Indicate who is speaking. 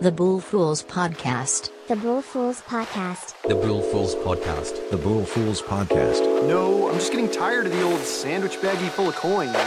Speaker 1: The Bool Fools Podcast.
Speaker 2: The Bool Fools Podcast.
Speaker 3: The Bool Fools Podcast.
Speaker 4: The Bool Fools Podcast.
Speaker 5: No, I'm just getting tired of the old sandwich baggie full of coins.